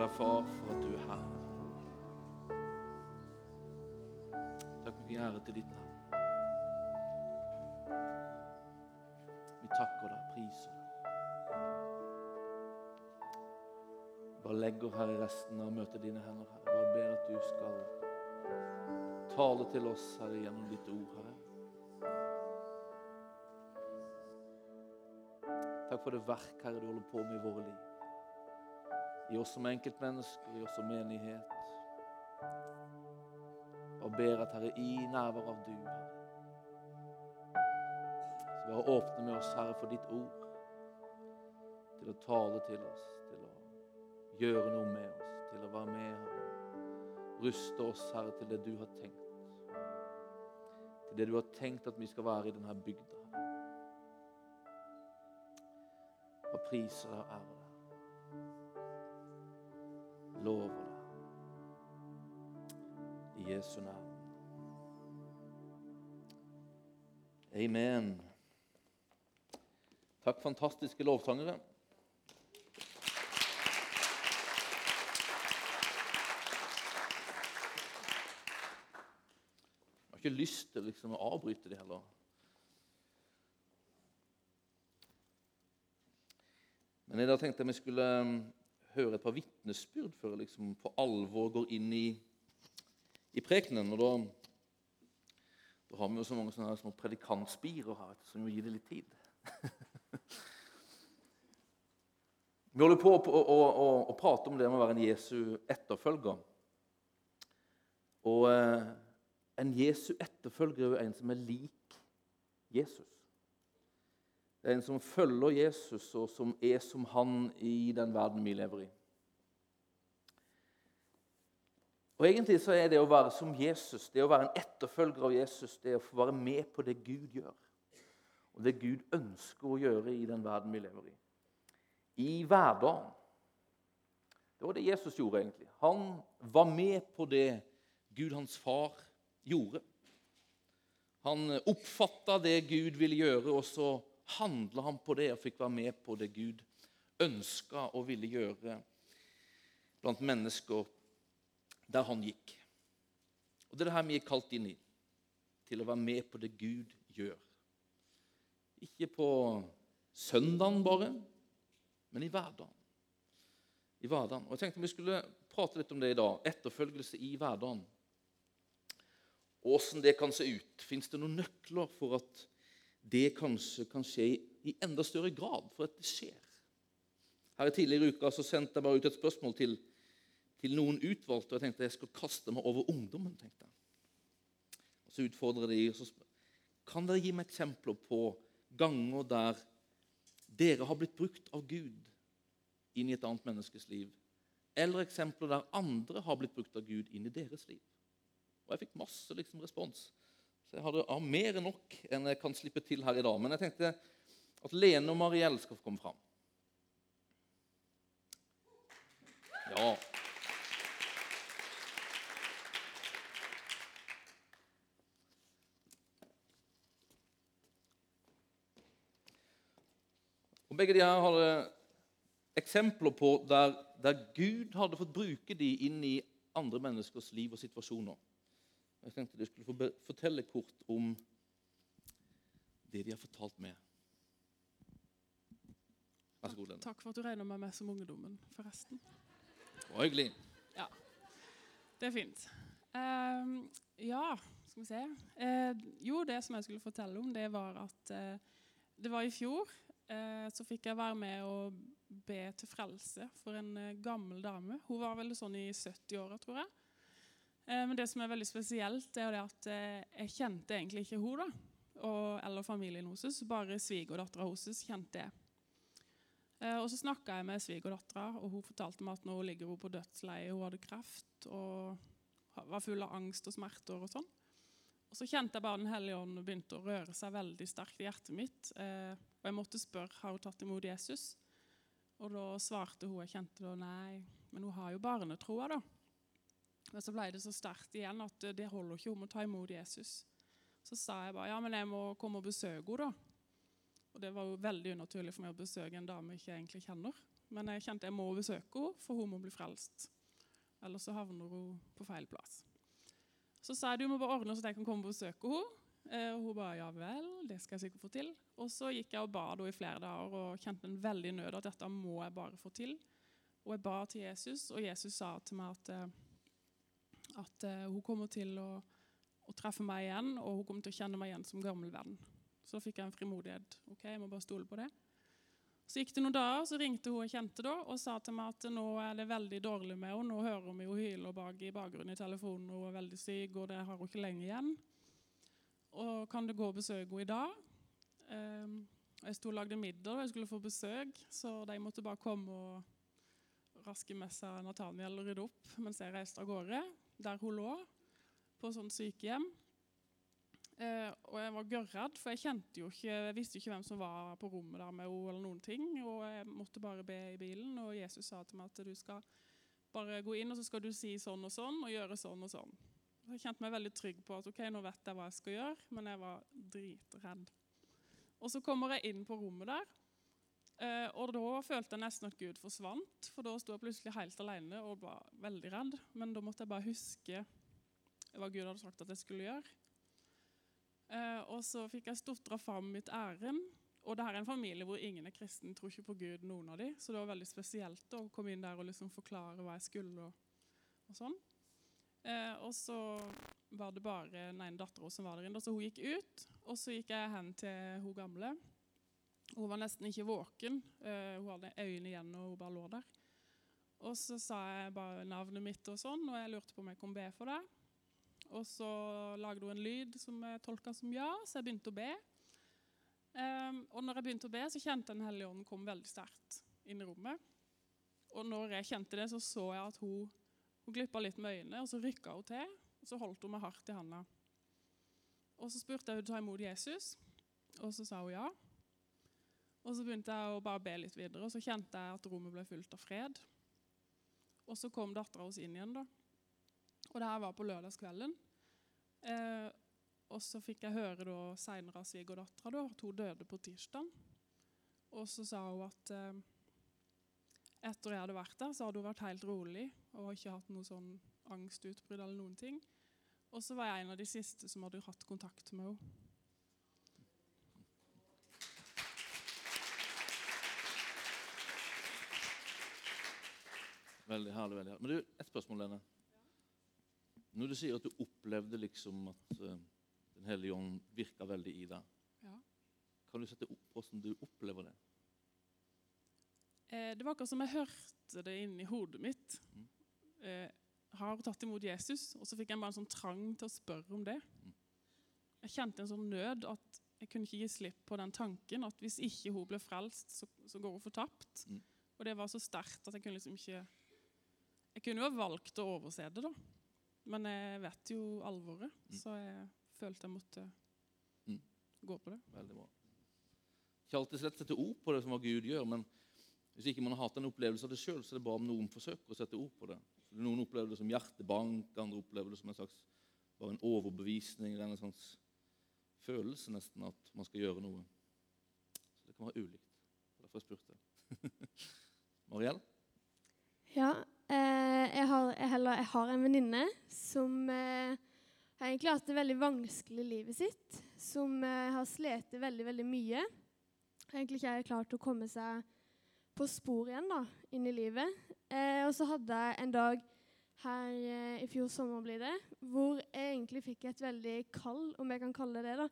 takker deg, far, for at du er her. Takk for ære til ditt navn. Vi takker deg, priser deg. Bare legger her i resten av møtet dine hender, Herre. Bare ber at du skal tale til oss, Herre, gjennom ditt ord, Herre. Takk for det verk, Herre, du holder på med i våre liv. I oss som enkeltmennesker, i oss som menighet. Og ber at, Herre, i nærvær av du, så bare åpne med oss, Herre, for ditt ord. Til å tale til oss, til å gjøre noe med oss, til å være med, Herre. Ruste oss, Herre, til det du har tenkt. Til det du har tenkt at vi skal være i denne bygda. Og priser og deg. Lover deg. I Jesu navn. Amen. Takk, fantastiske lovsangere. Jeg har ikke lyst til liksom, å avbryte det heller. Men jeg da tenkte jeg vi skulle um, høre et par vitnesbyrd før jeg liksom på alvor går inn i, i prekenen. Og da, da har vi jo så mange sånne små predikantspirer her, som jo gir det litt tid. vi holder på å, å, å, å, prate om det med å være en Jesu etterfølger. Og eh, en Jesu etterfølger er jo en som er lik Jesus. Det er en som følger Jesus, og som er som han i den verden vi lever i. Og Egentlig så er det å være som Jesus, det å være en etterfølger av Jesus, det å få være med på det Gud gjør. Og det Gud ønsker å gjøre i den verden vi lever i. I hverdagen. Det var det Jesus gjorde, egentlig. Han var med på det Gud, hans far, gjorde. Han oppfatta det Gud ville gjøre, og så handla han på det og fikk være med på det Gud ønska og ville gjøre blant mennesker der han gikk. Og Det er det her vi er kalt inn i, til å være med på det Gud gjør. Ikke på søndagen bare, men i hverdagen. I hverdagen. Og Jeg tenkte vi skulle prate litt om det i dag. Etterfølgelse i hverdagen. Åssen det kan se ut. Fins det noen nøkler for at det kanskje kan skje i enda større grad, for at det skjer. Her i Tidligere i uka så sendte jeg bare ut et spørsmål til, til noen utvalgte. og Jeg tenkte jeg skal kaste meg over ungdommen. tenkte jeg. Og Så utfordrer de, og så spør Kan dere gi meg eksempler på ganger der dere har blitt brukt av Gud inn i et annet menneskes liv? Eller eksempler der andre har blitt brukt av Gud inn i deres liv? Og Jeg fikk masse liksom, respons. Så jeg hadde av mer enn nok enn jeg kan slippe til her i dag. Men jeg tenkte at Lene og Mariell skal få komme fram. Ja. Og Begge de her hadde eksempler på der, der Gud hadde fått bruke de inn i andre menneskers liv og situasjoner. Jeg tenkte du skulle få fortelle kort om det de har fortalt meg. Vær så god, Lene. Takk for at du regner meg med som ungdommen, forresten. Det var hyggelig. Ja, det er fint. Uh, ja, skal vi se. Uh, jo, det som jeg skulle fortelle om, det var at uh, det var i fjor. Eh, så fikk jeg være med og be til frelse for en gammel dame. Hun var vel sånn i 70-åra, tror jeg. Men det som er veldig spesielt, er at jeg kjente egentlig ikke da, eller familien hennes. Bare svigerdattera hennes kjente jeg. Og Så snakka jeg med svigerdattera, og hun fortalte meg at nå ligger hun på dødsleiet. Hun hadde kreft og var full av angst og smerter. og sånn. Og Så kjente jeg bare Den hellige ånd begynte å røre seg veldig sterkt i hjertet mitt. Eh, og jeg måtte spørre har hun tatt imot Jesus. Og da svarte hun jeg kjente da, nei, men hun har jo barnetroa, da. Men så ble det så sterkt igjen at det holder ikke, om å ta imot Jesus. Så sa jeg bare ja, men jeg må komme og besøke henne, da. Og det var jo veldig unaturlig for meg å besøke en dame jeg ikke egentlig kjenner. Men jeg kjente jeg må besøke henne, for hun må bli frelst. Ellers så havner hun på feil plass. Så sa jeg du må bare ordne så jeg kan komme og besøke henne. Eh, og hun bare ja vel, det skal jeg sikkert få til. Og så gikk jeg og ba i flere dager og kjente en veldig nød at dette må jeg bare få til. Og jeg ba til Jesus, og Jesus sa til meg at, eh, at eh, hun kommer til å, å, treffe meg igjen, og hun kommer til å kjenne meg igjen som gammel venn. Så da fikk jeg en frimodighet. Ok, jeg må bare stole på det. Så gikk det noen dager, så ringte hun jeg kjente da, og sa til meg at nå er det veldig dårlig med henne. Nå hører vi henne hyle bak i bakgrunnen i telefonen, og hun er veldig syk, og det har hun ikke lenge igjen. Og kan du gå og besøke henne i dag? Um, jeg sto og lagde middag, og jeg skulle få besøk, så de måtte bare komme og raske med seg Nathaniel og rydde opp mens jeg reiste av gårde, der hun lå, på sånn sykehjem. Eh, og jeg var gørredd, for jeg kjente jo ikke, jeg visste jo ikke hvem som var på rommet der med henne. eller noen ting, Og jeg måtte bare be i bilen, og Jesus sa til meg at du skal bare gå inn og så skal du si sånn og sånn og gjøre sånn og sånn. Jeg kjente meg veldig trygg på at ok, nå vet jeg hva jeg skal gjøre, men jeg var dritredd. Og så kommer jeg inn på rommet der, og da følte jeg nesten at Gud forsvant. For da sto jeg plutselig helt alene og var veldig redd. Men da måtte jeg bare huske hva Gud hadde sagt at jeg skulle gjøre. Eh, og så fikk jeg stotra fram mitt ærend. Og det her er en familie hvor ingen er kristen, tror ikke på Gud, noen av dem. Så det var veldig spesielt å komme inn der og liksom forklare hva jeg skulle. og, og sånn. Eh, og så var det bare den ene dattera som var der inne. Så hun gikk ut, og så gikk jeg hen til hun gamle. Hun var nesten ikke våken. Eh, hun hadde øynene igjen, og hun bare lå der. Og så sa jeg bare navnet mitt, og sånn, og jeg lurte på om jeg kunne be for det. Og så lagde hun en lyd som jeg tolka som ja, så jeg begynte å be. Um, og når jeg begynte å be, så kjente Den hellige ånden kom veldig sterkt inn i rommet. Og når jeg kjente det, så så jeg at hun, hun glippa litt med øynene, og så rykka hun til. Og så holdt hun meg hardt i handa. Og så spurte jeg henne ta imot Jesus, og så sa hun ja. Og så begynte jeg å bare be litt videre, og så kjente jeg at rommet ble fullt av fred. Og så kom dattera oss inn igjen. da. Og det her var på lørdagskvelden. Eh, og så fikk jeg høre da seinere av svigerdattera at hun døde på tirsdag. Og så sa hun at eh, etter jeg hadde vært der, så hadde hun vært helt rolig og ikke hatt noe sånn angstutbrudd eller noen ting. Og så var jeg en av de siste som hadde hatt kontakt med henne. Veldig herlig. veldig herlig. Men du, et spørsmål, Lene. Når du sier at du opplevde liksom at uh, Den hellige ånd virka veldig i deg, ja. kan du sette opp hvordan du opplever det? Eh, det var akkurat som jeg hørte det inni hodet mitt. Mm. Eh, har tatt imot Jesus? Og så fikk jeg bare en sånn trang til å spørre om det. Mm. Jeg kjente en sånn nød at jeg kunne ikke gi slipp på den tanken at hvis ikke hun ble frelst, så, så går hun fortapt. Mm. Og det var så sterkt at jeg kunne liksom ikke Jeg kunne jo ha valgt å overse det, da. Men jeg vet jo alvoret, mm. så jeg følte jeg måtte mm. gå på det. Veldig bra. Ikke alltid lett å sette ord på det som hva Gud gjør, men hvis ikke man har hatt en opplevelse av det sjøl, så er det bare om noen forsøker å sette ord på det. Noen opplever det som hjertebank, andre opplever det som en slags bare en overbevisning. Er en slags følelse nesten at man skal gjøre noe. Så det kan være ulikt. Derfor jeg spurte. Mariell? Ja, jeg, har, jeg, jeg, har, en venninne som eh, har egentlig hatt det veldig vanskelig i livet sitt. Som eh, har slitt veldig, veldig mye. Har egentlig ikke klart å komme seg på spor igjen da, inn i livet. Eh, og så hadde jeg en dag her eh, i fjor sommer blir det, hvor jeg egentlig fikk et veldig kall, om jeg kan kalle det det, da,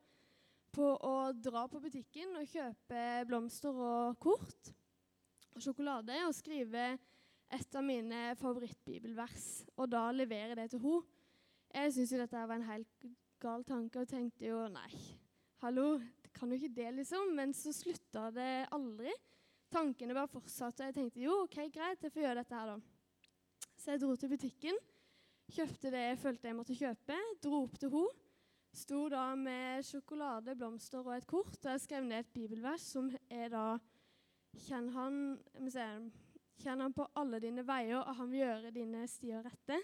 på å dra på butikken og kjøpe blomster og kort og sjokolade og skrive et av mine favorittbibelvers, og da levere det til henne. Jeg syntes jo dette var en helt gal tanke og tenkte jo nei, hallo, kan jo ikke det, liksom. Men så slutta det aldri. Tankene bare fortsatte, og jeg tenkte jo, OK, greit, jeg får gjøre dette her, da. Så jeg dro til butikken, kjøpte det jeg følte jeg måtte kjøpe, dro opp til henne. Sto da med sjokolade, blomster og et kort, og jeg skrev ned et bibelvers som er da Kjenn han jeg Kjenn han på alle dine veier, og han vil gjøre dine stier rette.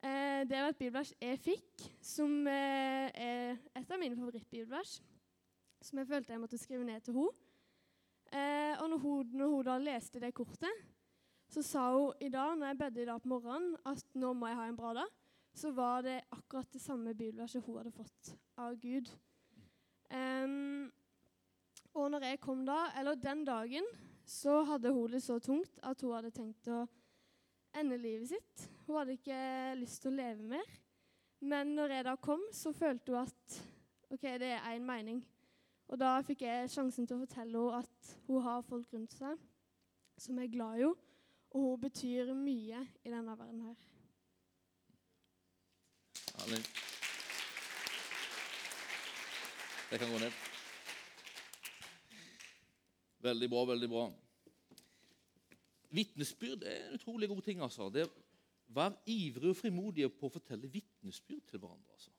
Eh, det var et bibelvers jeg fikk, som eh, er et av mine favorittbibelvers. som jeg følte jeg måtte skrive ned til henne. Eh, og når hun, når hun, da leste det kortet, så sa hun i dag, når jeg bedde i dag på morgenen, at nå må jeg ha en bra dag. Så var det akkurat det samme bibelverset hun hadde fått av Gud. Um, og når jeg kom da, eller den dagen, så hadde hun det så tungt at hun hadde tenkt å ende livet sitt. Hun hadde ikke lyst til å leve mer. Men når jeg da kom, så følte hun at OK, det er én mening. Og da fikk jeg sjansen til å fortelle henne at hun har folk rundt seg som er glad i henne, og hun betyr mye i denne verden her. Amen. Det kan gå ned. Veldig bra, veldig bra. Vitnesbyrd er en utrolig god ting. altså. Det Vær ivrige og frimodige på å fortelle vitnesbyrd til hverandre. altså.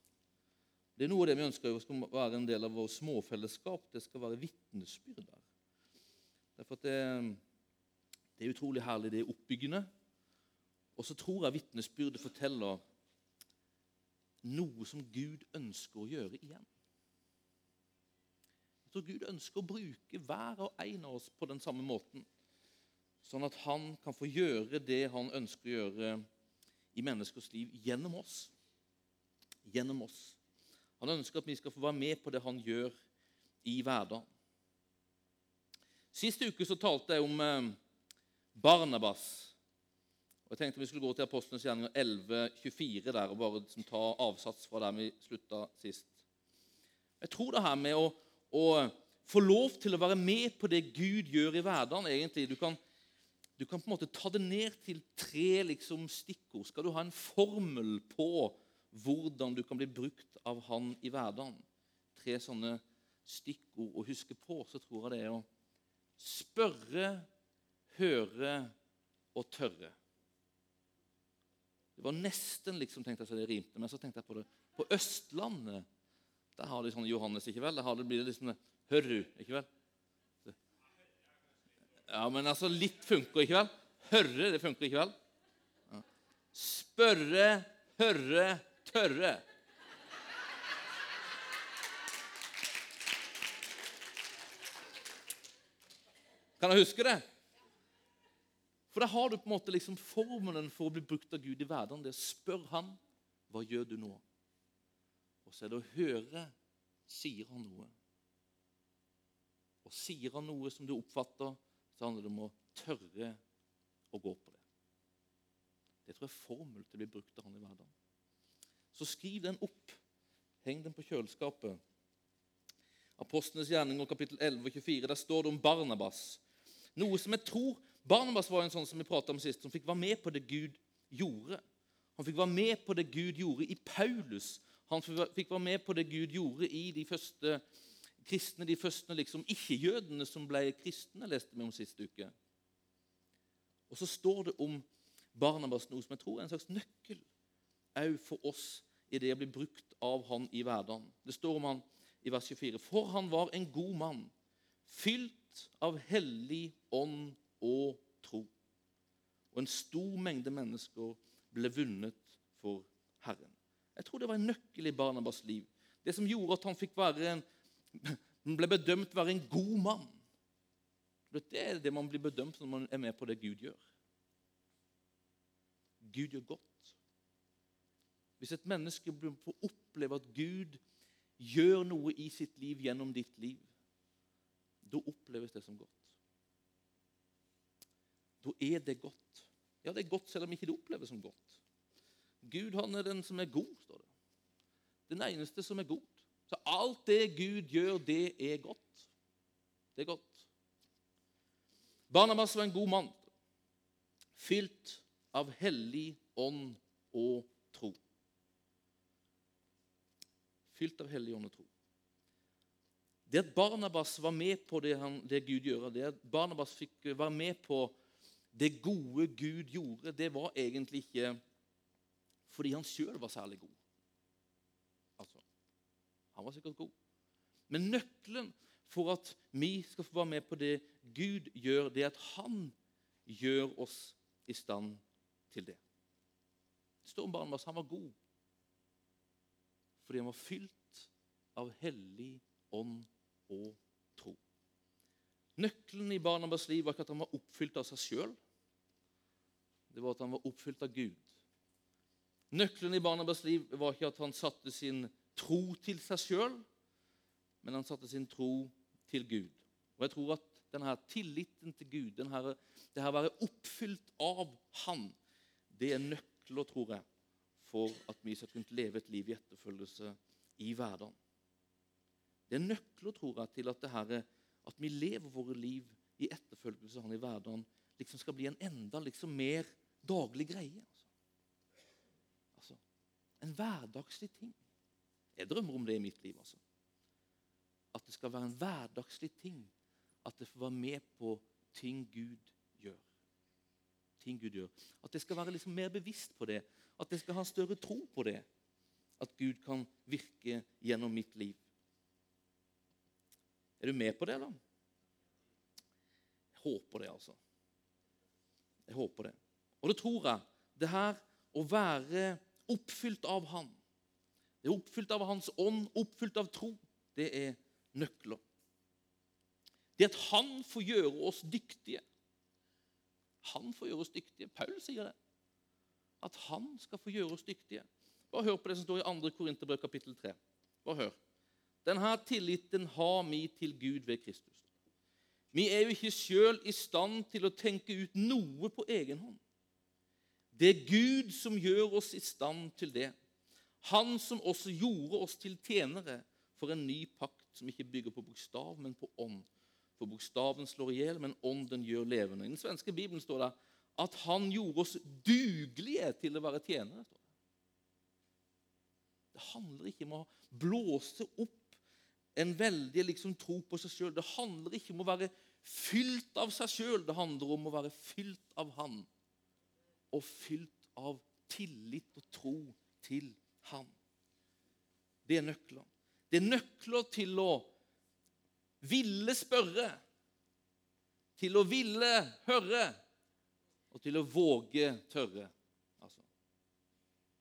Det er noe av det vi ønsker skal være en del av vårt småfellesskap. Det skal være vitnesbyrd der. Derfor at det, det er utrolig herlig. Det er oppbyggende. Og så tror jeg vitnesbyrdet forteller noe som Gud ønsker å gjøre igjen. Jeg tror Gud ønsker å bruke hver og en av oss på den samme måten, sånn at han kan få gjøre det han ønsker å gjøre i menneskers liv gjennom oss. Gjennom oss. Han ønsker at vi skal få være med på det han gjør i hverdagen. Sist uke så talte jeg om eh, Barnabas. Og Jeg tenkte vi skulle gå til Apostlenes gjerninger 11.24 der, og bare liksom ta avsats fra der vi slutta sist. Jeg tror det her med å, å, få lov til å være med på det Gud gjør i hverdagen egentlig, du kan, du kan på en måte ta det ned til tre liksom, stikkord. Skal du ha en formel på hvordan du kan bli brukt av Han i hverdagen. Tre sånne stikkord å huske på, så tror jeg det er å spørre, høre og tørre. Det var nesten liksom tenkte jeg så det rimte, men så tenkte jeg på det. På Østlandet der har de sånn Johannes, ikke vel? Der har det, blir det liksom Hørru, ikke vel? Ja, men altså litt funker, ikke vel? Hørre, det funker, ikke vel? Ja. Spørre, hørre, tørre. Kan jeg huske det? For da har du på en måte liksom formelen for å bli brukt av Gud i hverdagen. Det er spør han hva gjør du nå? Og så er det å høre sier han noe. Og sier han noe som du oppfatter, så handler det om å tørre å gå på det. Det tror jeg er formel til å bli brukt av han i hverdagen. Så skriv den opp. Heng den på kjøleskapet. Apostlenes gjerninger kapittel 11 og 24. Der står det om Barnabas. Noe som jeg tror Barnabas var en sånn som vi om sist, som fikk være med på det Gud gjorde. Han fikk være med på det Gud gjorde i Paulus. Han fikk være med på det Gud gjorde i de første kristne, de første liksom, ikke-jødene som ble kristne, leste vi om sist uke. Og så står det om Barnabas noe som jeg tror er en slags nøkkel òg for oss i det å bli brukt av han i hverdagen. Det står om han i vers 24. For han var en god mann, fylt av hellig ånd og tro. Og en stor mengde mennesker ble vunnet for Herren. Jeg tror det var en nøkkel i Barnabas liv. Det som gjorde at han fikk være en, ble bedømt være en god mann. Det er det man blir bedømt når man er med på det Gud gjør. Gud gjør godt. Hvis et menneske får oppleve at Gud gjør noe i sitt liv gjennom ditt liv, da oppleves det som godt. Da er det godt. Ja, det er godt selv om ikke det oppleves som godt. Gud han er den som er god, står det. Den eneste som er god. Så alt det Gud gjør, det er godt. Det er godt. Barnabas var en god mann, fylt av hellig ånd og tro. Fylt av hellig ånd og tro. Det at Barnabas var med på det, han, det Gud gjør, det at Barnabas fikk være med på det gode Gud gjorde, det var egentlig ikke fordi han sjøl var særlig god. Altså, han var sikkert god. Men nøkkelen for at vi skal få være med på det Gud gjør, det er at han gjør oss i stand til det. Det står om Barnabas han var god fordi han var fylt av hellig ånd og tro. Nøkkelen i Barnabas liv var ikke at han var oppfylt av seg sjøl. Det var at han var oppfylt av Gud. Nøkkelen i Barnabas liv var ikke at han satte sin tro til seg sjøl, men han satte sin tro til Gud. Og jeg tror at denne tilliten til Gud, denne, det her å være oppfylt av Han, det er nøkler, tror jeg, for at vi skal kunne leve et liv i etterfølgelse i hverdagen. Det er nøkler, tror jeg, til at, det her, at vi lever våre liv i etterfølgelse av Han i hverdagen, liksom skal bli en enda liksom mer daglig greie. En hverdagslig ting. Jeg drømmer om det i mitt liv. altså. At det skal være en hverdagslig ting. At det får være med på ting Gud gjør. Ting Gud gjør. At jeg skal være liksom mer bevisst på det. At jeg skal ha større tro på det. At Gud kan virke gjennom mitt liv. Er du med på det, da? Jeg håper det, altså. Jeg håper det. Og det tror jeg. Det her å være oppfylt av Han, det er oppfylt av Hans ånd, oppfylt av tro, det er nøkler. Det at Han får gjøre oss dyktige. Han får gjøre oss dyktige. Paul sier det. At han skal få gjøre oss dyktige. Bare hør på det som står i 2. Korinterbrev kapittel 3. Bare hør. Denne tilliten har vi til Gud ved Kristus. Vi er jo ikke sjøl i stand til å tenke ut noe på egen hånd. Det er Gud som gjør oss i stand til det. Han som også gjorde oss til tjenere for en ny pakt som ikke bygger på bokstav, men på ånd. For bokstaven slår i hjel, men ånden gjør levende. I den svenske bibelen står det at han gjorde oss dugelige til å være tjenere. Det handler ikke om å blåse opp en veldig liksom, tro på seg sjøl. Det handler ikke om å være fylt av seg sjøl. Det handler om å være fylt av Han. Og fylt av tillit og tro til Han. Det er nøkler. Det er nøkler til å ville spørre, til å ville høre og til å våge tørre. Altså,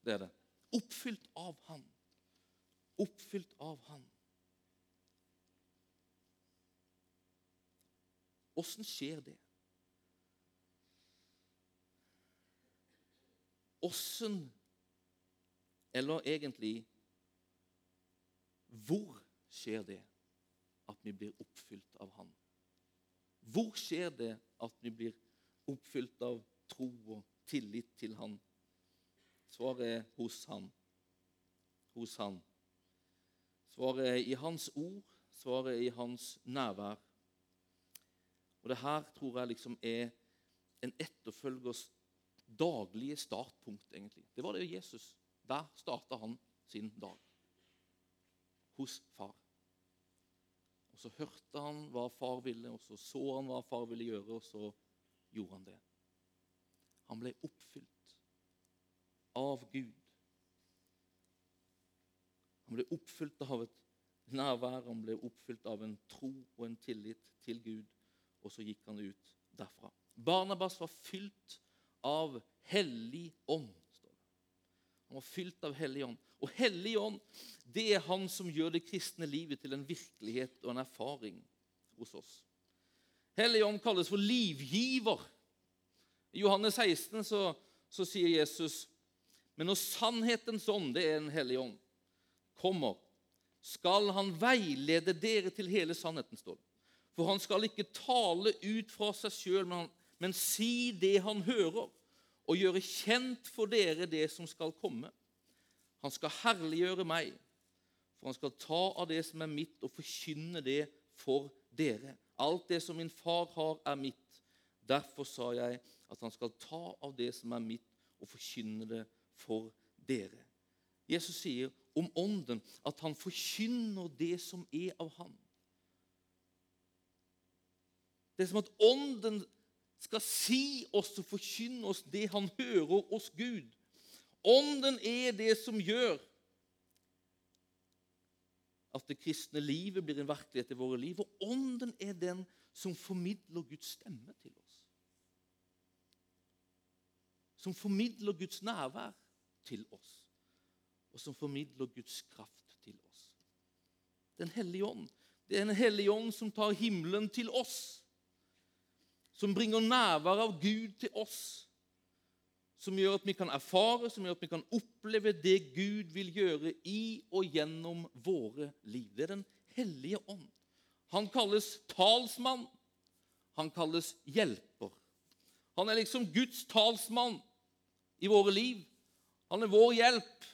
det er det. Oppfylt av Han. Oppfylt av Han. Åssen skjer det? Åssen, eller egentlig hvor skjer det at vi blir oppfylt av Han? Hvor skjer det at vi blir oppfylt av tro og tillit til Han? Svaret er hos Han. Hos Han. Svaret er i Hans ord, svaret er i Hans nærvær. Og det her tror jeg liksom er en etterfølgers daglige startpunkt, egentlig. Det var det Jesus. Der starta han sin dag hos far. Og Så hørte han hva far ville, og så så han hva far ville gjøre, og så gjorde han det. Han ble oppfylt av Gud. Han ble oppfylt av et nærvær, han ble oppfylt av en tro og en tillit til Gud, og så gikk han ut derfra. Barnabas var fylt av Hellig ånd. Han var fylt av Hellig ånd. Og Hellig ånd det er han som gjør det kristne livet til en virkelighet og en erfaring hos oss. Hellig ånd kalles for livgiver. I Johannes 16 så, så sier Jesus men når sannhetens ånd, det er en hellig ånd, kommer, skal han veilede dere til hele sannheten, står det. For han skal ikke tale ut fra seg sjøl, men, men si det han hører, og gjøre kjent for dere det som skal komme. Han skal herliggjøre meg, for han skal ta av det som er mitt, og forkynne det for dere. Alt det som min far har, er mitt. Derfor sa jeg at han skal ta av det som er mitt, og forkynne det for dere. Jesus sier om Ånden at han forkynner det som er av Han. Det er som at Ånden skal si oss og forkynne oss det han hører oss Gud. Ånden er det som gjør at det kristne livet blir en virkelighet i våre liv. Og Ånden er den som formidler Guds stemme til oss. Som formidler Guds nærvær til oss. Og som formidler Guds kraft til oss. Den hellige ånd Det er en hellig ånd som tar himmelen til oss. Som bringer nærværet av Gud til oss. Som gjør at vi kan erfare, som gjør at vi kan oppleve det Gud vil gjøre i og gjennom våre liv. Det er Den hellige ånd. Han kalles talsmann. Han kalles hjelper. Han er liksom Guds talsmann i våre liv. Han er vår hjelp.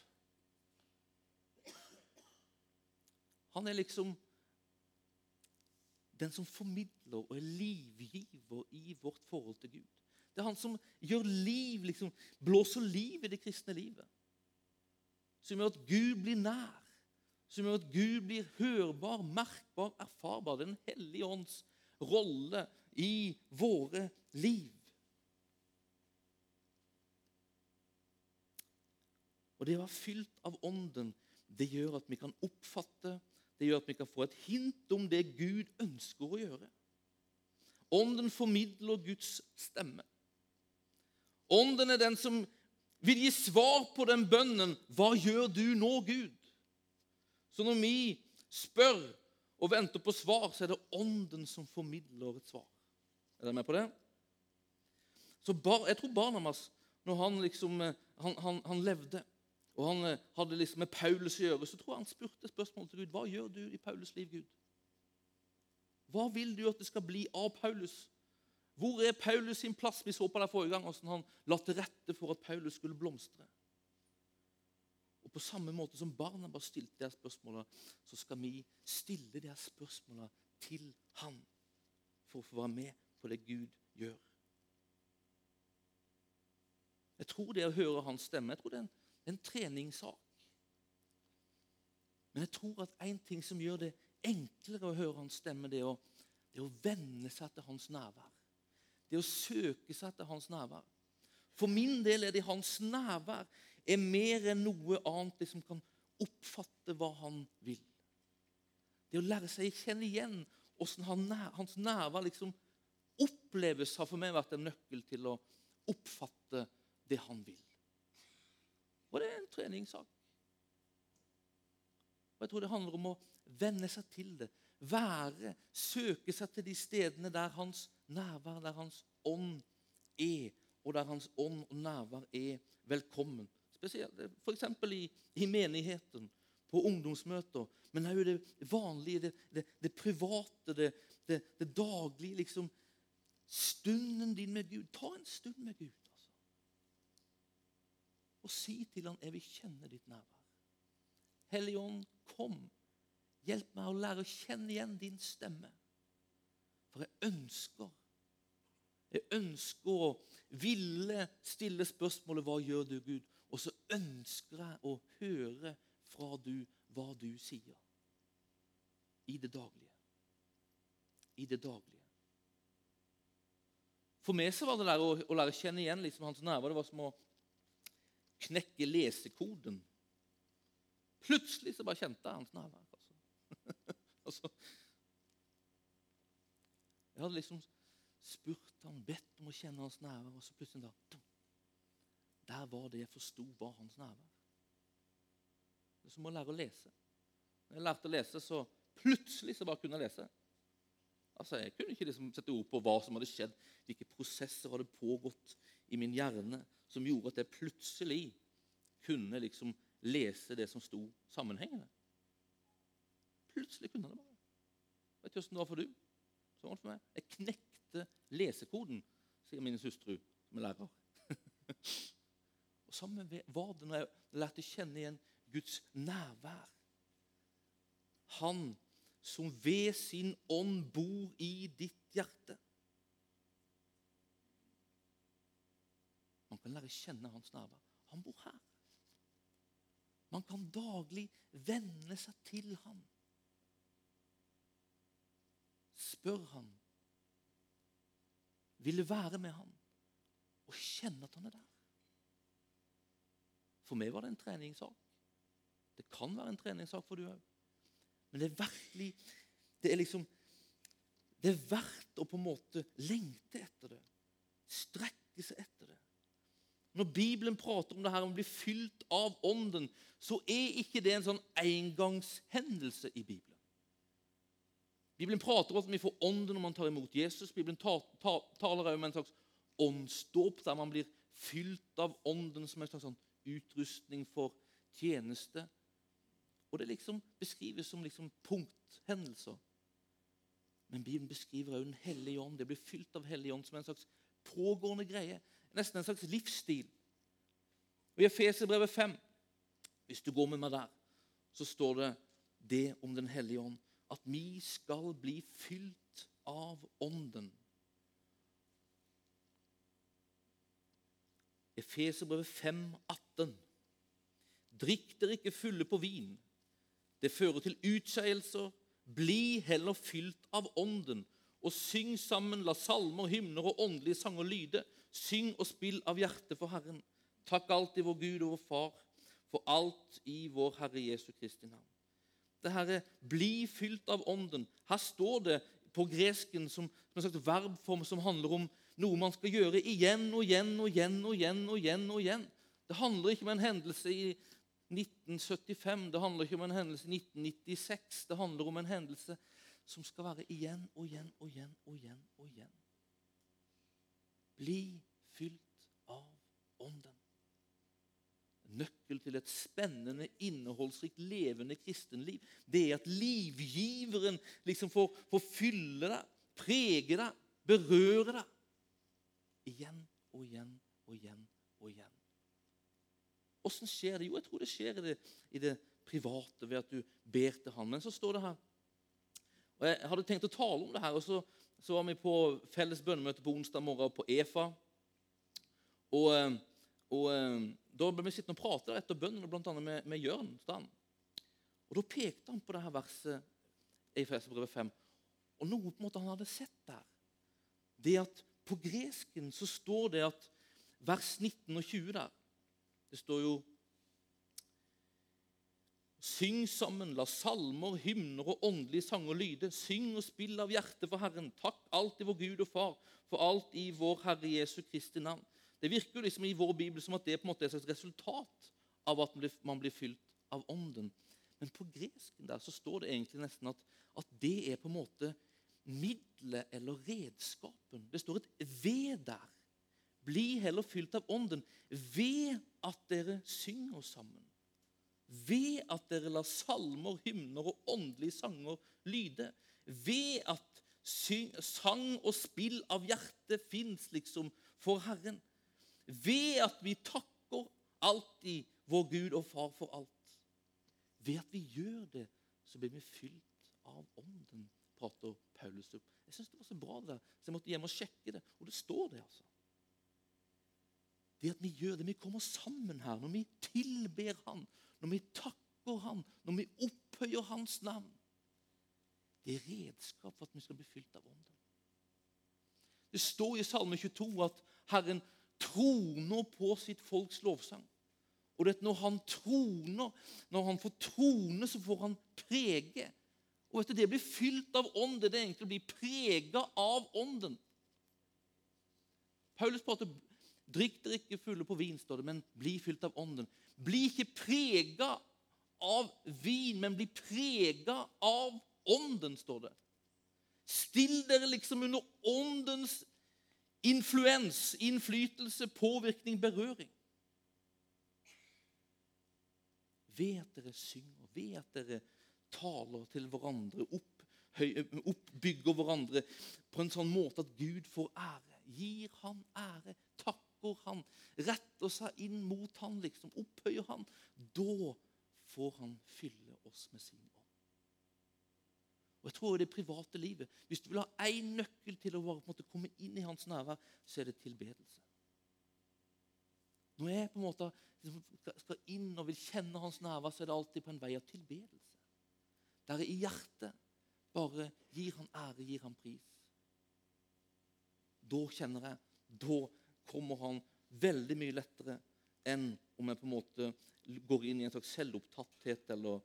Han er liksom den som formidler og er livgiver i vårt forhold til Gud. Det er han som gjør liv, liksom, blåser liv i det kristne livet. Som gjør at Gud blir nær, som gjør at Gud blir hørbar, merkbar, erfarbar. Den hellige ånds rolle i våre liv. Og det å være fylt av Ånden, det gjør at vi kan oppfatte det gjør at vi kan få et hint om det Gud ønsker å gjøre. Ånden formidler Guds stemme. Ånden er den som vil gi svar på den bønnen 'Hva gjør du nå, Gud?' Så når vi spør og venter på svar, så er det Ånden som formidler et svar. Er dere med på det? Så bar, Jeg tror Barnamas, når han liksom eh, han, han, han levde og han eh, hadde liksom med Paulus å gjøre, så tror jeg han spurte spørsmålet til Gud. Hva gjør du i Paulus' liv, Gud? Hva vil du at det skal bli av Paulus? Hvor er Paulus sin plass? Vi så på det forrige gang, hvordan han la til rette for at Paulus skulle blomstre. Og På samme måte som barna bare stilte de spørsmålene, så skal vi stille de spørsmålene til han for å få være med på det Gud gjør. Jeg tror det å høre hans stemme jeg tror det er en en treningssak. Men jeg tror at en ting som gjør det enklere å høre hans stemme, det å, det å venne seg til hans nærvær. Det å søke seg til hans nærvær. For min del er det hans nærvær er mer enn noe annet det som kan oppfatte hva han vil. Det å lære seg å kjenne igjen hvordan hans nærvær liksom oppleves, har for meg vært en nøkkel til å oppfatte det han vil. Og det er en treningssak. Og Jeg tror det handler om å venne seg til det. Være, søke seg til de stedene der hans nærvær, der hans ånd er, og der hans ånd og nærvær er velkommen. Spesielt f.eks. I, i menigheten, på ungdomsmøter, men òg det vanlige, det, det, det private, det, det, daglige. liksom Stunden din med Gud. Ta en stund med Gud og si til han, 'Jeg vil kjenne ditt nærvær'. Hellige Ånd, kom. Hjelp meg å lære å kjenne igjen din stemme. For jeg ønsker Jeg ønsker å ville stille spørsmålet 'Hva gjør du, Gud?' Og så ønsker jeg å høre fra du hva du sier. I det daglige. I det daglige. For meg så var det der å, å lære å kjenne igjen liksom hans nærvær. Det var som å knekke lesekoden. Plutselig så bare kjente jeg hans nærvær. Altså. jeg hadde liksom spurt han, bedt om å kjenne hans nærvær, og så plutselig da, Der var det jeg forsto var hans nærvær. Det er som å lære å lese. Når jeg lærte å lese, så plutselig så bare kunne jeg lese. Altså, Jeg kunne ikke liksom sette ord på hva som hadde skjedd, hvilke prosesser hadde pågått i min hjerne som gjorde at jeg plutselig kunne liksom lese det som sto sammenhengende. Plutselig kunne han det bare. Vet du hvordan det var for du? Så var det for meg. Jeg knekte lesekoden, sier min hustru, som er lærer. og Sammen var det når jeg lærte kjenne igjen Guds nærvær. Han som ved sin ånd bor i ditt hjerte. Man kan lære å kjenne hans nærvær. Han bor her. Man kan daglig venne seg til ham. Spør vil Ville være med han og kjenne at han er der. For meg var det en treningssak. Det kan være en treningssak for du òg. Men det er virkelig Det er liksom Det er verdt å på en måte lengte etter det. Strekke seg etter det. Når Bibelen prater om det her om å bli fylt av Ånden, så er ikke det en sånn engangshendelse i Bibelen. Bibelen prater om at vi får ånden når man tar imot Jesus. Bibelen ta, ta, taler om en slags åndsdåp, der man blir fylt av ånden som en slags sånn utrustning for tjeneste. Og Det liksom beskrives som liksom punkthendelser. Men Bibelen beskriver også Den hellige ånd. Det blir fylt av hellige ånd som en slags pågående greie. Nesten en slags livsstil. Og I Efeserbrevet 5, hvis du går med meg der, så står det det om Den hellige ånd. At vi skal bli fylt av Ånden. Efeserbrevet 5, 18. Drikk dere ikke fulle på vin. Det fører til utskeielser. Bli heller fylt av Ånden, og syng sammen, la salmer, hymner og åndelige sanger lyde. Syng og spill av hjertet for Herren. Takk alltid vår Gud og vår Far for alt i vår Herre Jesu Kristi navn. Det herre 'bli fylt av Ånden'. Her står det på gresken som, som en slags verbform som handler om noe man skal gjøre igjen og igjen og igjen og igjen. og igjen og igjen. Det handler ikke om en hendelse i 1975, det handler ikke om en hendelse i 1996. Det handler om en hendelse som skal være igjen og igjen og igjen og igjen. og igjen. Bli fylt av Ånden. Nøkkel til et spennende, innholdsrikt, levende kristenliv. Det er at livgiveren liksom får, får fylle deg, prege deg, berøre deg. Igjen og igjen og igjen og igjen. Åssen skjer det? Jo, jeg tror det skjer i det, i det, private ved at du ber til Han. Men så står det her og Jeg hadde tenkt å tale om det her, og så, så var vi på felles bønnemøte på onsdag morgen på EFA. Og, eh, og eh, Da ble vi sittende og prate etter bønnen, bl.a. med, med Jørn Stand. Og Da pekte han på det her verset i Efeserbrevet 5, og noe på en måte han hadde sett der. Det at På gresken så står det at vers 19 og 20 der det står jo Syng sammen, la salmer, hymner og åndelige sanger lyde. Syng og spill av hjertet for Herren. Takk alltid vår Gud og Far for alt i vår Herre Jesu Kristi navn. Det virker jo liksom i vår bibel som at det på en måte er et slags resultat av at man blir fylt av Ånden. Men på gresken der så står det egentlig nesten at, at det er på en måte middelet eller redskapen. Det står et ved der. Bli heller fylt av Ånden ved at dere synger sammen. Ved at dere lar salmer, hymner og åndelige sanger lyde. Ved at sang og spill av hjertet fins liksom for Herren. Ved at vi takker alltid vår Gud og Far for alt. Ved at vi gjør det, så blir vi fylt av Ånden, prater Paulus opp. Jeg syns det var så bra, det der, så jeg måtte hjem og sjekke det. Og det står det, altså det at vi gjør det. Vi kommer sammen her når vi tilber Han, når vi takker Han, når vi opphøyer Hans navn. Det er redskap for at vi skal bli fylt av Ånden. Det står i Salme 22 at Herren troner på sitt folks lovsang. Og det når han troner, når han får trone, så får han prege. Og vet Det blir fylt av ånden. Det er egentlig å bli prega av ånden. Paulus prater Drikk dere ikke fulle på vin, står det, men bli fylt av ånden. Bli ikke prega av vin, men bli prega av ånden, står det. Still dere liksom under åndens influens, innflytelse, påvirkning, berøring. Ved at dere synger, ved at dere taler til hverandre, opp, oppbygger hverandre på en sånn måte at Gud får ære. Gir han ære. Takker han, retter seg inn mot han, liksom opphøyer han, da får han fylle oss med sin. Og jeg tror det private livet, Hvis du vil ha én nøkkel til å måte, komme inn i hans nærvær, så er det tilbedelse. Når jeg på en måte liksom, skal inn og vil kjenne hans nærvær, så er det alltid på en vei av tilbedelse. Der i hjertet bare gir han ære, gir han pris. Da kjenner jeg Da kommer han veldig mye lettere enn om jeg på en måte går inn i en slags selvopptatthet eller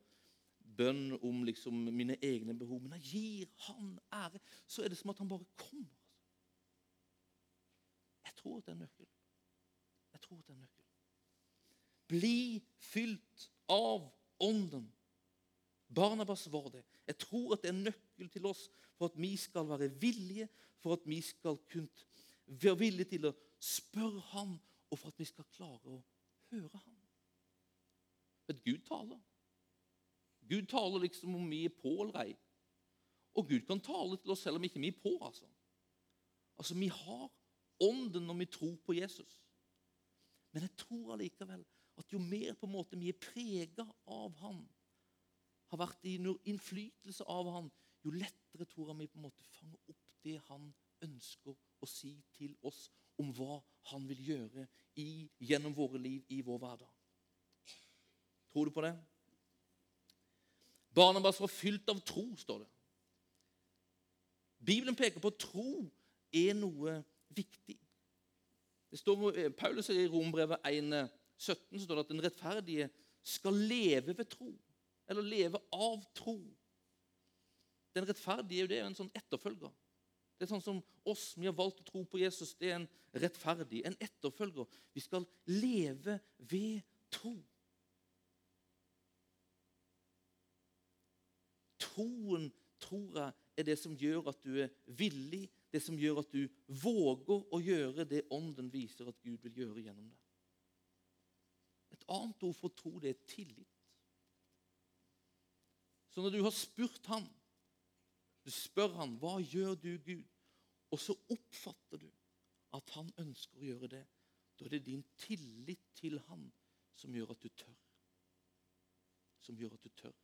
bønn om liksom mine egne behov. Men jeg gir han ære, så er det som at han bare kommer. Jeg tror det er nøkkelen. nøkkel. Jeg tror det er nøkkelen. nøkkel. Bli fylt av Ånden. Barnabas var det. Jeg tror at det er nøkkel til oss for at vi skal være villige, for at vi skal kunne være villige til å spørre ham, og for at vi skal klare å høre ham. Men Gud taler. Gud taler liksom om vi er på eller ei. Og Gud kan tale til oss selv om ikke vi er på. Altså, altså Vi har ånden når vi tror på Jesus. Men jeg tror allikevel at jo mer på en måte vi er prega av Han, har vært i innflytelse av Han, jo lettere tror jeg vi på en måte fanger opp det Han ønsker å si til oss om hva Han vil gjøre i, gjennom våre liv i vår hverdag. Tror du på det? Barnabas var fylt av tro, står det. Bibelen peker på at tro er noe viktig. Det står, eh, Paulus sier i Rombrevet 1,17 står det at den rettferdige skal leve ved tro. Eller leve av tro. Den rettferdige er jo en sånn etterfølger. Det er sånn som oss, Vi har valgt å tro på Jesus. Det er en rettferdig, en etterfølger. Vi skal leve ved tro. Troen, tror jeg, er det som gjør at du er villig, det som gjør at du våger å gjøre det Ånden viser at Gud vil gjøre gjennom deg. Et annet ord for tro, det er tillit. Så når du har spurt ham, du spør ham, 'Hva gjør du, Gud?' Og så oppfatter du at han ønsker å gjøre det. Da er det din tillit til han som gjør at du tør. Som gjør at du tør.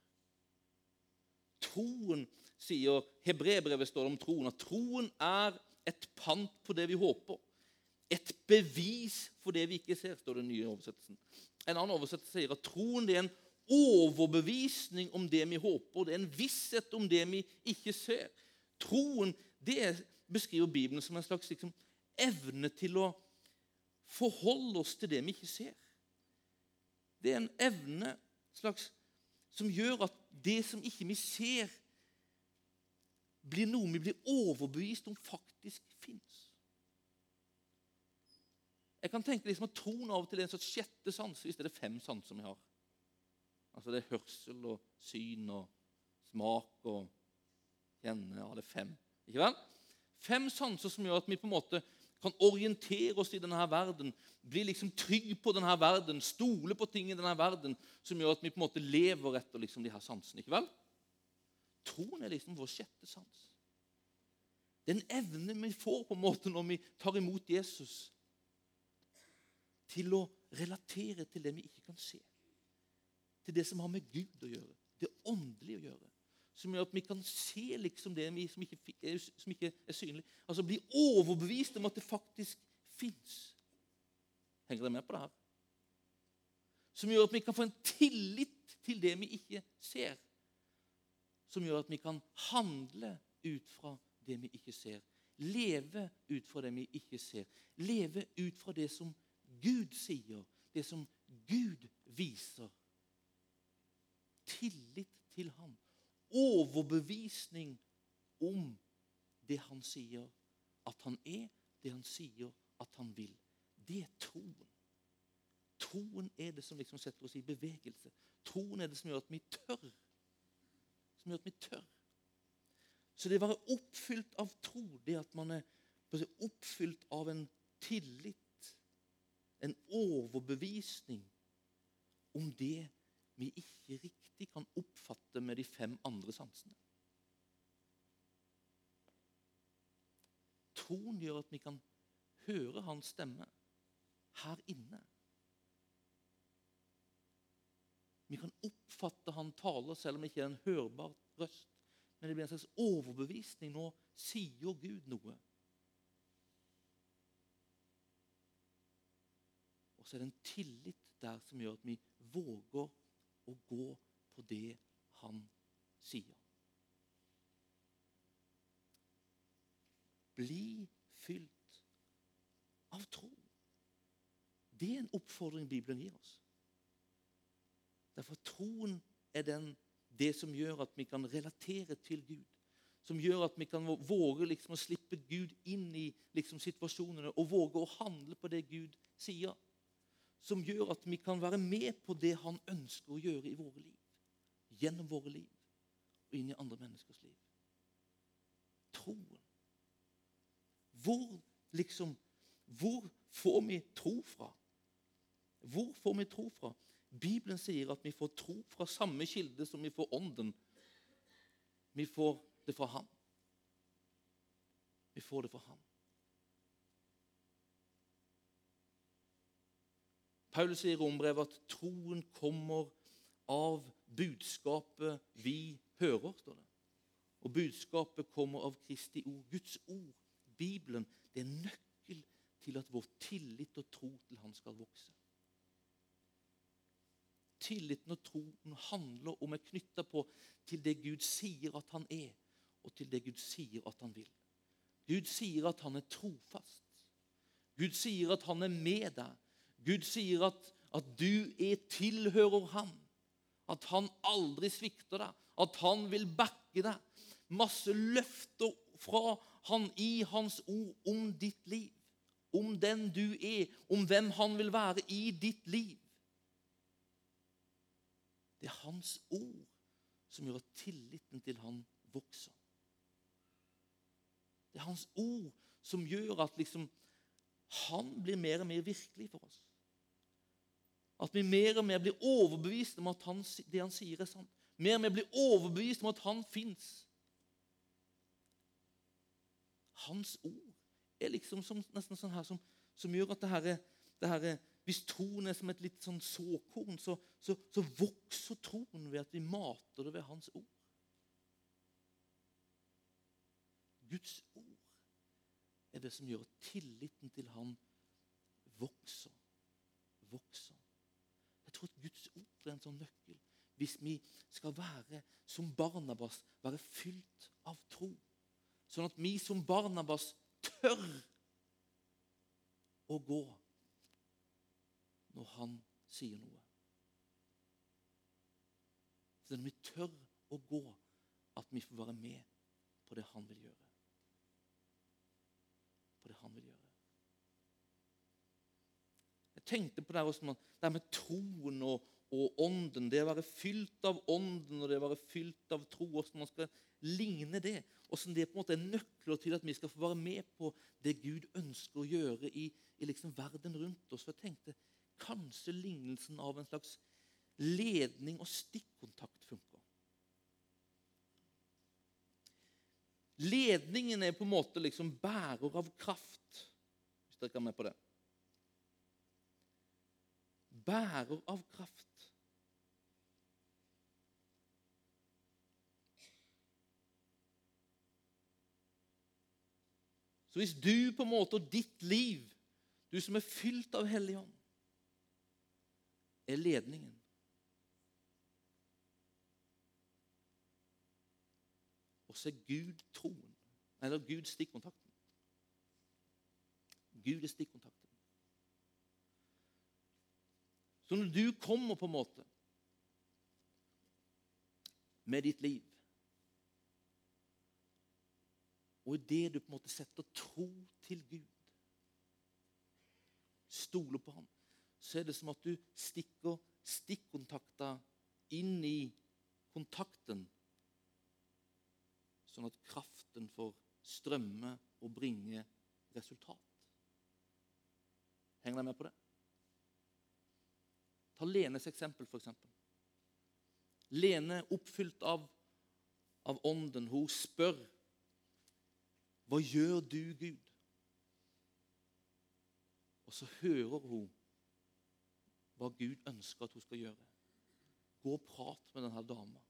Troen, sier Hebrebrevet står det om troen, at troen er et pant på det vi håper. Et bevis for det vi ikke ser, står den nye oversettelsen. En annen oversettelse sier at troen er en overbevisning om det vi håper. Det er en visshet om det vi ikke ser. Troen det beskriver Bibelen som en slags liksom, evne til å forholde oss til det vi ikke ser. Det er en evne slags, som gjør at det som ikke vi ser, blir noe vi blir overbevist om faktisk fins. Jeg kan tenke liksom at Troen av og til er en slags sjette sans. Hvis det er fem sanser vi har. Altså det er hørsel og syn og smak og kjenne. Ja, det fem. Ikke vel? Fem sanser som gjør at vi på en måte kan orientere oss i denne verden, bli liksom trygg på denne verden, stole på ting i denne verden, som gjør at vi på en måte lever etter liksom de her sansene. ikke vel? Troen er liksom vår sjette sans. Det er en evne vi får på en måte når vi tar imot Jesus, til å relatere til det vi ikke kan se til det som har med Gud å gjøre, det åndelige å gjøre. Som gjør at vi kan se liksom det som ikke, er, som ikke er synlig. Altså bli overbevist om at det faktisk fins. Henger dere med på det her? Som gjør at vi kan få en tillit til det vi ikke ser. Som gjør at vi kan handle ut fra det vi ikke ser. Leve ut fra det vi ikke ser. Leve ut fra det som Gud sier, det som Gud viser tillit til ham. Overbevisning om det han sier at han er, det han sier at han vil. Det er troen. Troen er det som liksom setter oss i bevegelse. Troen er det som gjør at vi tør. Som gjør at vi tør. Så det å være oppfylt av tro, det at man er oppfylt av en tillit, en overbevisning om det vi ikke riktig kan oppfatte med de fem andre sansene. Troen gjør at vi kan høre hans stemme her inne. Vi kan oppfatte han taler selv om det ikke er en hørbar røst. Men det blir en slags overbevisning. Nå sier Gud noe. Og så er det en tillit der som gjør at vi våger å gå på det han sier. Bli fylt av tro. Det er en oppfordring Bibelen gir oss. Derfor troen er den, det som gjør at vi kan relatere til Gud. Som gjør at vi kan våge liksom å slippe Gud inn i liksom situasjonene og våge å handle på det Gud sier som gjør at vi kan være med på det han ønsker å gjøre i våre liv. gjennom våre liv og inn i andre menneskers liv. Troen. Hvor liksom Hvor får vi tro fra? Hvor får vi tro fra? Bibelen sier at vi får tro fra samme kilde som vi får ånden. Vi får det fra ham. Vi får det fra ham. Paulus sier i Rombrevet at troen kommer av budskapet vi hører. står det. Og budskapet kommer av Kristi ord. Guds ord, Bibelen, det er nøkkel til at vår tillit og tro til Han skal vokse. Tilliten og troen handler om er knytta på til det Gud sier at han er, og til det Gud sier at han vil. Gud sier at han er trofast. Gud sier at han er med deg. Gud sier at, at du er tilhører ham. At han aldri svikter deg. At han vil backe deg. Masse løfter fra han i hans ord om ditt liv. Om den du er, om hvem han vil være i ditt liv. Det er hans ord som gjør at tilliten til han vokser. Det er hans ord som gjør at liksom, han blir mer og mer virkelig for oss. At vi mer og mer blir overbevist om at han, det han sier, er sant. Mer og mer blir overbevist om at han fins. Hans ord er liksom som, nesten sånn her som, som gjør at det her, det her, Hvis troen er som et litt sånn såkorn, så, så, så vokser troen ved at vi mater det ved hans ord. Guds ord er det som gjør at tilliten til Han vokser. Vokser. Jeg tror at Guds ord er en sånn nøkkel. Hvis vi skal være som Barnabas, være fylt av tro. Sånn at vi som Barnabas tør å gå når han sier noe. Så når vi tør å gå, at vi får være med på det han vil gjøre på det han vil gjøre. Jeg tenkte på det, også, det med troen og, og, ånden. Det å være fylt av ånden og det å være fylt av tro. Hvordan man skal ligne det. Hvordan det på en måte er nøkler til at vi skal få være med på det Gud ønsker å gjøre i, i liksom verden rundt oss. For jeg tenkte kanskje lignelsen av en slags ledning og stikkontakt funker. Ledningen er på en måte liksom bærer av kraft, hvis dere er med på det. Bærer av kraft. Så hvis du på en måte og ditt liv, du som er fylt av Hellig Ånd, er ledningen Og så er Gud troen. Eller Gud stikkontakten. Gud er stikkontakten. Så når du kommer på en måte med ditt liv Og i det du på en måte setter tro til Gud, stoler på ham, så er det som at du stikker stikkontakta inn i kontakten sånn at kraften får strømme og bringe resultat. Henger dere med på det? Lenes eksempel, f.eks. Lene, oppfylt av, av ånden, hun spør Hva gjør du, Gud? Og så hører hun hva Gud ønsker at hun skal gjøre. Gå og prat med denne dama.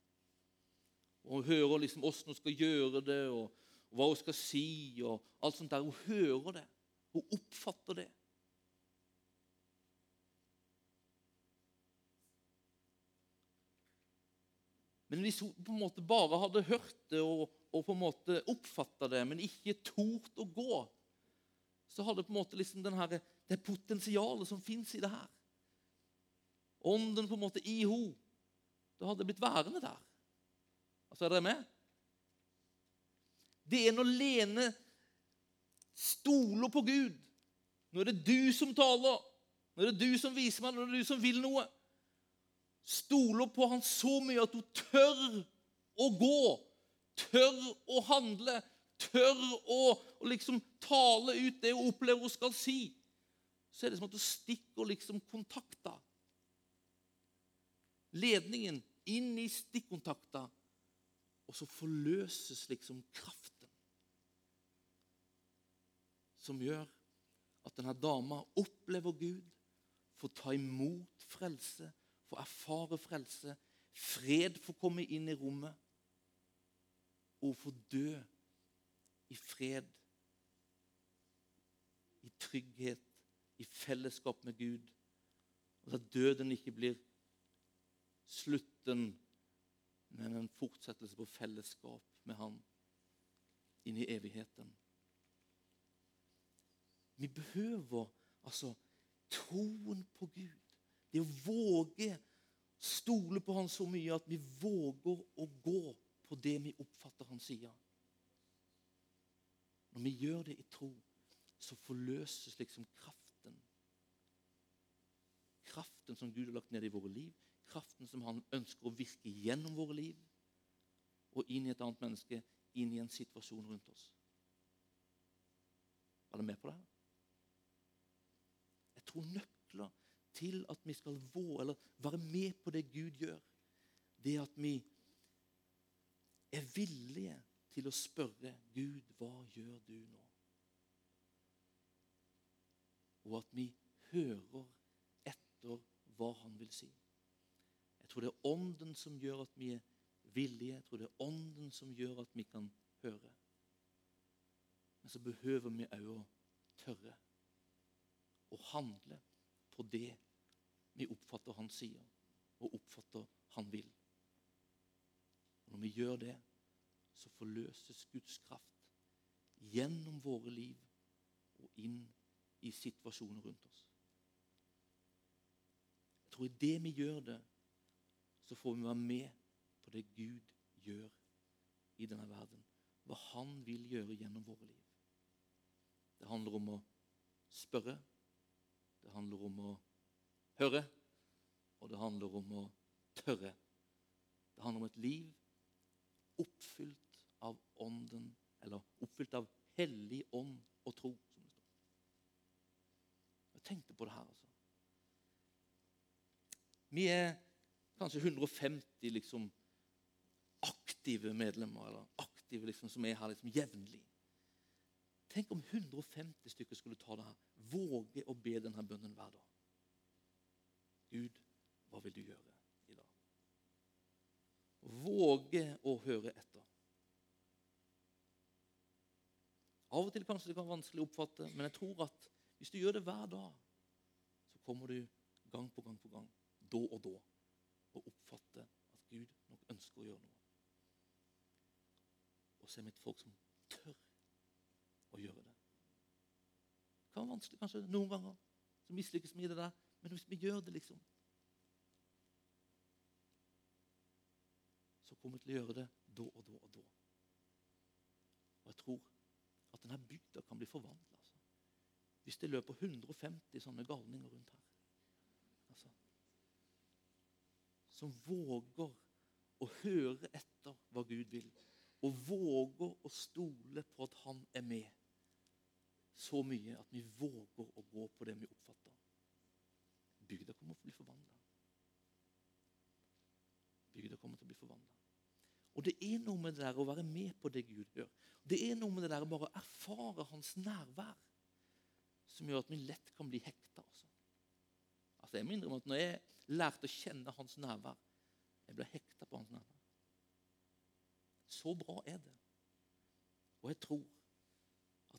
Og hun hører liksom hvordan hun skal gjøre det, og, og hva hun skal si. og alt sånt der. Hun hører det. Hun oppfatter det. Men hvis hun på en måte bare hadde hørt det og, og på en måte oppfatta det, men ikke tort å gå, så hadde på en måte liksom her, det potensialet som fins i det her Ånden på en måte i henne, Da hadde det blitt værende der. Altså, er dere med? Det er når Lene stoler på Gud. Nå er det du som taler. Nå er det du som viser meg, nå er det du som vil noe. Stoler på han så mye at hun tør å gå, tør å handle, tør å, å liksom tale ut det hun opplever hun skal si, så er det som at hun stikker liksom kontakta. Ledningen inn i stikkontakta, og så forløses liksom kraften. Som gjør at denne dama opplever Gud, får ta imot frelse, får erfare frelse. Fred får komme inn i rommet, og få dø i fred, i trygghet, i fellesskap med Gud. Og at døden ikke blir slutten, men en fortsettelse på fellesskap med Han inn i evigheten. Vi behøver altså troen på Gud. Det å våge stole på Han så mye at vi våger å gå på det vi oppfatter Han sier. Når vi gjør det i tro, så forløses liksom kraften. Kraften som Gud har lagt ned i våre liv, kraften som Han ønsker å virke gjennom våre liv og inn i et annet menneske, inn i en situasjon rundt oss. Er dere med på det? Jeg tror nøkler til at vi skal vå, eller være med på det Gud gjør, det at vi er villige til å spørre Gud, hva gjør du nå? Og at vi hører etter hva han vil si. Jeg tror det er Ånden som gjør at vi er villige. Jeg tror det er Ånden som gjør at vi kan høre. Men så behøver vi òg å tørre å handle på det vi oppfatter han sier, og oppfatter han vil. Og når vi gjør det, så forløses Guds kraft gjennom våre liv og inn i situasjoner rundt oss. Jeg tror i det vi gjør det, så får vi være med på det Gud gjør i denne verden. Hva Han vil gjøre gjennom våre liv. Det handler om å spørre, det handler om å høre, og det handler om å tørre. Det handler om et liv oppfylt av Ånden, eller oppfylt av Hellig ånd og tro. som det står. Jeg tenkte på det her, altså. Vi er kanskje 150 liksom, aktive medlemmer, eller aktive liksom, som er her liksom, jevnlig. Tenk om 150 stykker skulle ta det her. Våge å be denne bønnen hver dag. Gud, hva vil du gjøre i dag? Våge å høre etter. Av og til kanskje det kan være vanskelig å oppfatte, men jeg tror at hvis du gjør det hver dag, så kommer du gang på gang på gang, da og da, og oppfatte at Gud nok ønsker å gjøre noe. Og så er mitt folk som tør å gjøre det. Det kan være vanskelig kanskje noen ganger, så mislykkes vi i det der, men hvis vi gjør det, liksom Så kommer vi til å gjøre det da og da og da. Og jeg tror at denne bygda kan bli forvandla. Altså. Hvis det løper 150 sånne galninger rundt her. Altså, som våger å høre etter hva Gud vil. Og våger å stole på at Han er med så mye at vi våger å gå på det vi oppfatter. Bygda kommer til å bli forvandla. Bygda kommer til å bli forvandla. Og det er noe med det der å være med på det Gud gjør. Det er noe med det der å bare erfare hans nærvær som gjør at vi lett kan bli hekta. Altså. altså jeg minner om at når jeg lærte å kjenne hans nærvær Jeg ble hekta på hans nærvær. Så bra er det. Og jeg tror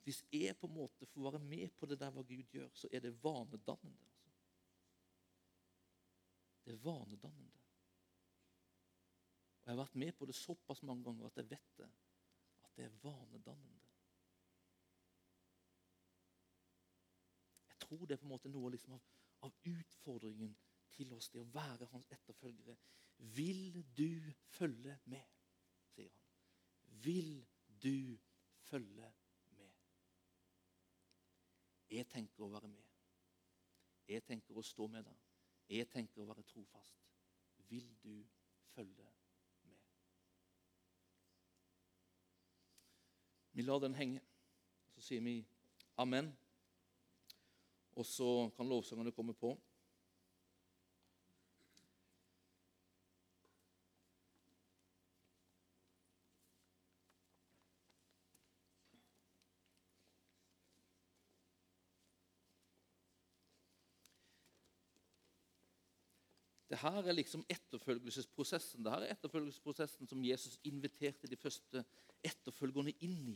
hvis jeg på en måte får være med på det der hva Gud gjør, så er det vanedannende. Altså. Det er vanedannende. Og Jeg har vært med på det såpass mange ganger at jeg vet det. At det er vanedannende. Jeg tror det er på en måte noe liksom av, av, utfordringen til oss, det å være hans etterfølgere. Vil du følge med? sier han. Vil du følge med? Jeg tenker å være med. Jeg tenker å stå med deg. Jeg tenker å være trofast. Vil du følge med? Vi lar den henge. Så sier vi amen. Og så kan lovsangene komme på. Det her er liksom etterfølgelsesprosessen. Det her er etterfølgelsesprosessen som Jesus inviterte de første etterfølgerne inn i,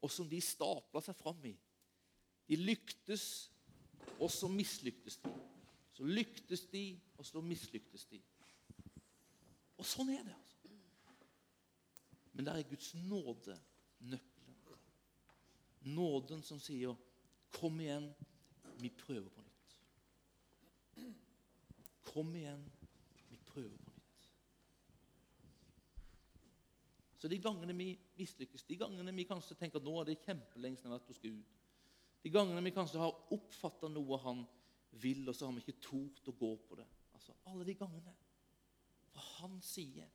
og som de stapla seg fram i. De lyktes, og så mislyktes de. Så lyktes de, og så mislyktes de. Og sånn er det, altså. Men der er Guds nåde nøkkelen. Nåden som sier 'Kom igjen, vi prøver på nytt'. Kom igjen, vi prøver på nytt. Så de gangene vi mislykkes, de gangene vi kanskje tenker at nå er det kjempelenge siden jeg har vært hos Gud, de gangene vi kanskje har oppfatta noe han vil, og så har vi ikke tort å gå på det altså Alle de gangene. Fra hans side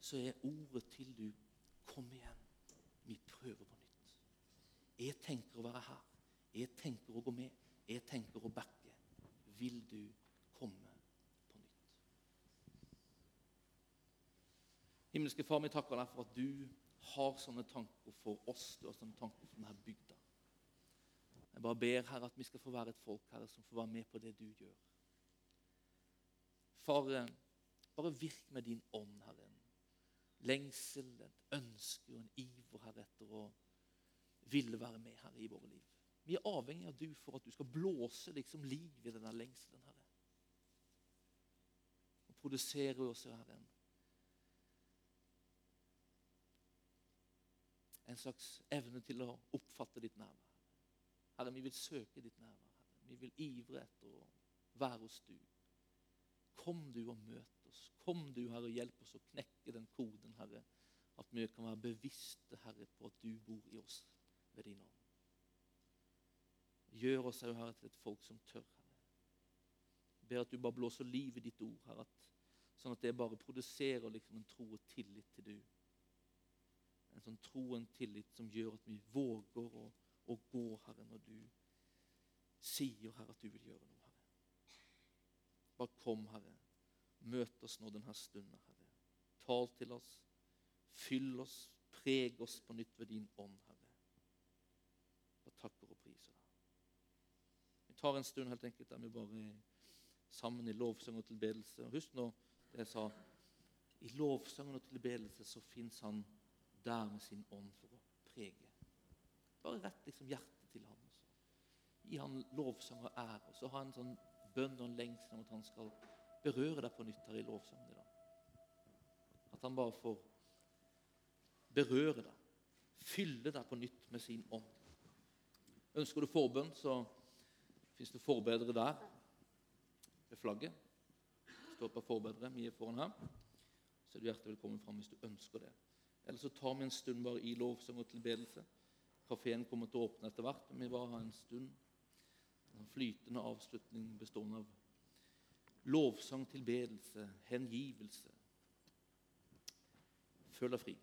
så er ordet til du Kom igjen, vi prøver på nytt. Jeg tenker å være her. Jeg tenker å gå med. Jeg tenker å backe. Vil du komme på nytt? Himmelske Far, vi takker deg for at du har sånne tanker for oss. Du har sånne tanker for denne bygda. Jeg bare ber Herre, at vi skal få være et folk Herre, som får være med på det du gjør. Far, bare virk med din ånd, Herre. En lengsel, et ønske og en iver Herre, etter å ville være med Herre, i våre liv. Vi er avhengig av du for at du skal blåse liksom, liv i denne lengselen, Herre. Og produsere oss, Herre, en, slags evne til å oppfatte ditt nærvær. Herre, vi vil søke ditt nærvær. Herre. Vi vil ivre etter å være hos du. Kom du og møt oss. Kom du, Herre, og hjelp oss å knekke den koden, Herre. At vi kan være bevisste, Herre, på at du bor i oss ved din ånd. Gjør oss, Herre, til et folk som tør, Herre. Jeg ber at du bare blåser liv i ditt ord, Herre. At, sånn at det bare produserer liksom en tro og tillit til du. En sånn tro og en tillit som gjør at vi våger å å gå, Herre, når du sier, Herre, at du vil gjøre noe, Herre. Bare kom, Herre. Møt oss nå denne stunden, Herre. Tal til oss. Fyll oss. Preg oss på nytt ved din ånd, Herre. Bare takker og priser deg. Vi tar en stund helt enkelt der vi bare er sammen i lovsang og tilbedelse. Husk nå det jeg sa. I lovsangen og tilbedelse så fins han der med sin ånd for å prege. Bare rett liksom hjertet til ham. Også. Gi han lovsang og ære. Og så ha en sånn bønn og en lengsel om at han skal berøre deg på nytt her i lovsangen i dag. At han bare får berøre deg, fylle deg på nytt med sin ånd. Ønsker du forbønn, så fins det forbedere der ved flagget. Står på forbedere, vi er foran her. Så er du hjertelig velkommen fram hvis du ønsker det. Eller så tar vi en stund bare i lovsang og tilbedelse. Kafeen kommer til å åpne etter hvert, men vi bare har en stund. En flytende avslutning bestående av lovsang, tilbedelse, hengivelse. Føl deg fri.